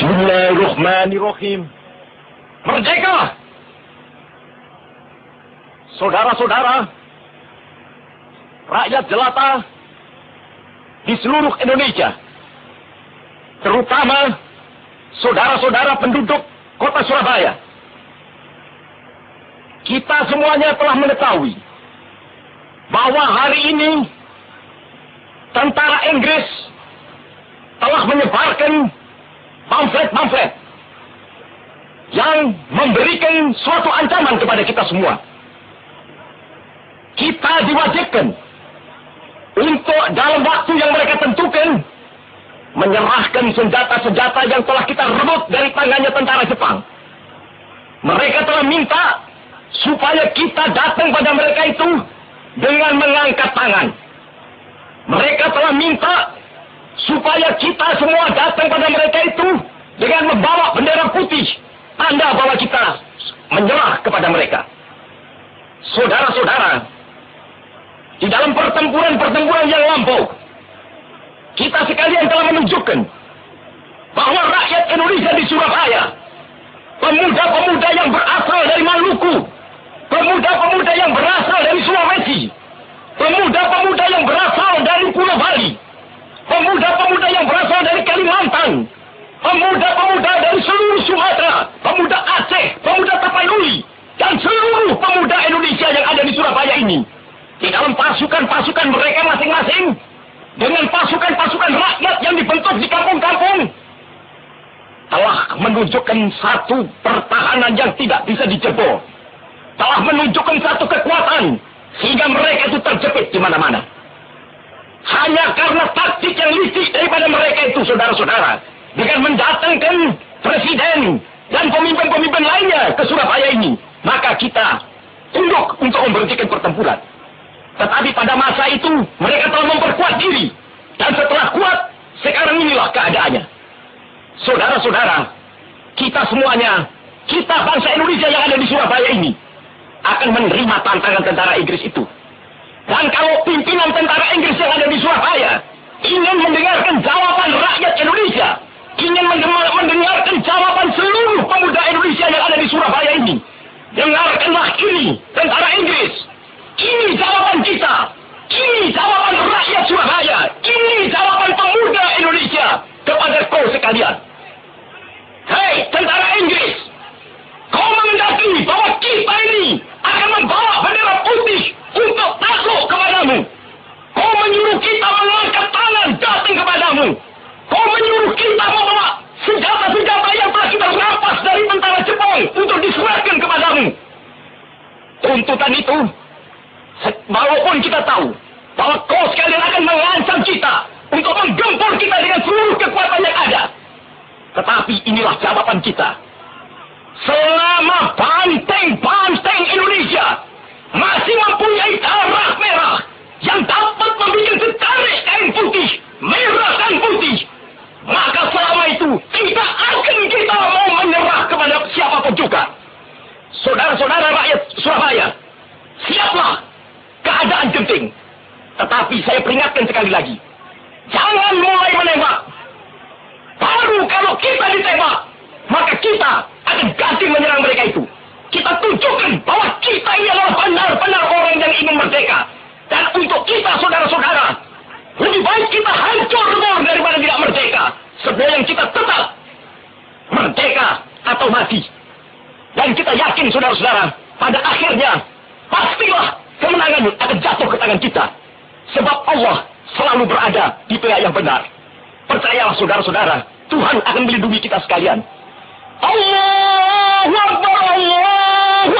Bismillahirrahmanirrahim. Merdeka! Saudara-saudara, rakyat jelata di seluruh Indonesia, terutama saudara-saudara penduduk kota Surabaya. Kita semuanya telah mengetahui bahwa hari ini tentara Inggris telah menyebarkan pamflet-pamflet yang memberikan suatu ancaman kepada kita semua. Kita diwajibkan untuk dalam waktu yang mereka tentukan menyerahkan senjata-senjata yang telah kita rebut dari tangannya tentara Jepang. Mereka telah minta supaya kita datang pada mereka itu dengan mengangkat tangan. Mereka telah minta supaya kita semua datang pada mereka itu dengan membawa bendera putih, tanda bahwa kita menyerah kepada mereka. Saudara-saudara, di dalam pertempuran-pertempuran yang lampau, kita sekalian telah menunjukkan bahwa rakyat Indonesia di Surabaya, pemuda-pemuda yang berasal dari Maluku, pemuda-pemuda yang berasal dari Sulawesi, pemuda-pemuda yang berasal dari Pulau Bali, pemuda-pemuda yang berasal dari Kalimantan, pemuda-pemuda dari seluruh Sumatera, pemuda Aceh, pemuda Tapanuli, dan seluruh pemuda Indonesia yang ada di Surabaya di dalam pasukan-pasukan mereka masing-masing, dengan pasukan-pasukan rakyat yang dibentuk di kampung-kampung, telah menunjukkan satu pertahanan yang tidak bisa dijebol. Telah menunjukkan satu kekuatan sehingga mereka itu terjepit di mana-mana. Hanya karena taktik yang licik daripada mereka itu, saudara-saudara, dengan mendatangkan presiden dan pemimpin-pemimpin lainnya ke Surabaya ini, maka kita tunduk untuk memberhentikan pertempuran. Tetapi pada masa itu mereka telah memperkuat diri. Dan setelah kuat, sekarang inilah keadaannya. Saudara-saudara, kita semuanya, kita bangsa Indonesia yang ada di Surabaya ini, akan menerima tantangan tentara Inggris itu. Dan kalau pimpinan tentara Inggris yang ada di Surabaya ingin mendengarkan jawaban rakyat Indonesia, ingin mendengarkan jawaban seluruh pemuda Indonesia yang ada di Surabaya ini, dengarkanlah ini tentara Inggris. Ini jawaban kita. Ini jawaban rakyat Surabaya. Ini jawaban pemuda Indonesia kepada kau sekalian. Hei, tentara Inggris. Kau mengendaki bahwa kita ini akan membawa bendera putih untuk takluk kepadamu. Kau menyuruh kita mengangkat tangan datang kepadamu. Kau menyuruh kita membawa senjata-senjata yang telah kita rampas dari tentara Jepang untuk diserahkan kepadamu. Tuntutan itu Walaupun kita tahu bahwa kau sekalian akan mengancam kita untuk menggempur kita dengan seluruh kekuatan yang ada. Tetapi inilah jawaban kita. Selama banteng-banteng Indonesia masih mempunyai darah merah yang dapat membuat setarik kain putih, merah dan putih, maka selama itu tidak akan kita mau menyerah kepada siapa pun juga. Saudara-saudara rakyat Surabaya, siaplah keadaan genting. Tetapi saya peringatkan sekali lagi. Jangan mulai menembak. Baru kalau kita ditembak, maka kita akan ganti menyerang mereka itu. Kita tunjukkan bahwa kita ini adalah benar-benar orang yang ingin merdeka. Dan untuk kita, saudara-saudara, lebih baik kita hancur lebur daripada tidak merdeka. Sebelum kita tetap merdeka atau mati. Dan kita yakin, saudara-saudara, pada akhirnya, pastilah kemenangan akan jatuh ke tangan kita. Sebab Allah selalu berada di pihak yang benar. Percayalah saudara-saudara, Tuhan akan melindungi kita sekalian. Allahu Akbar, Allahu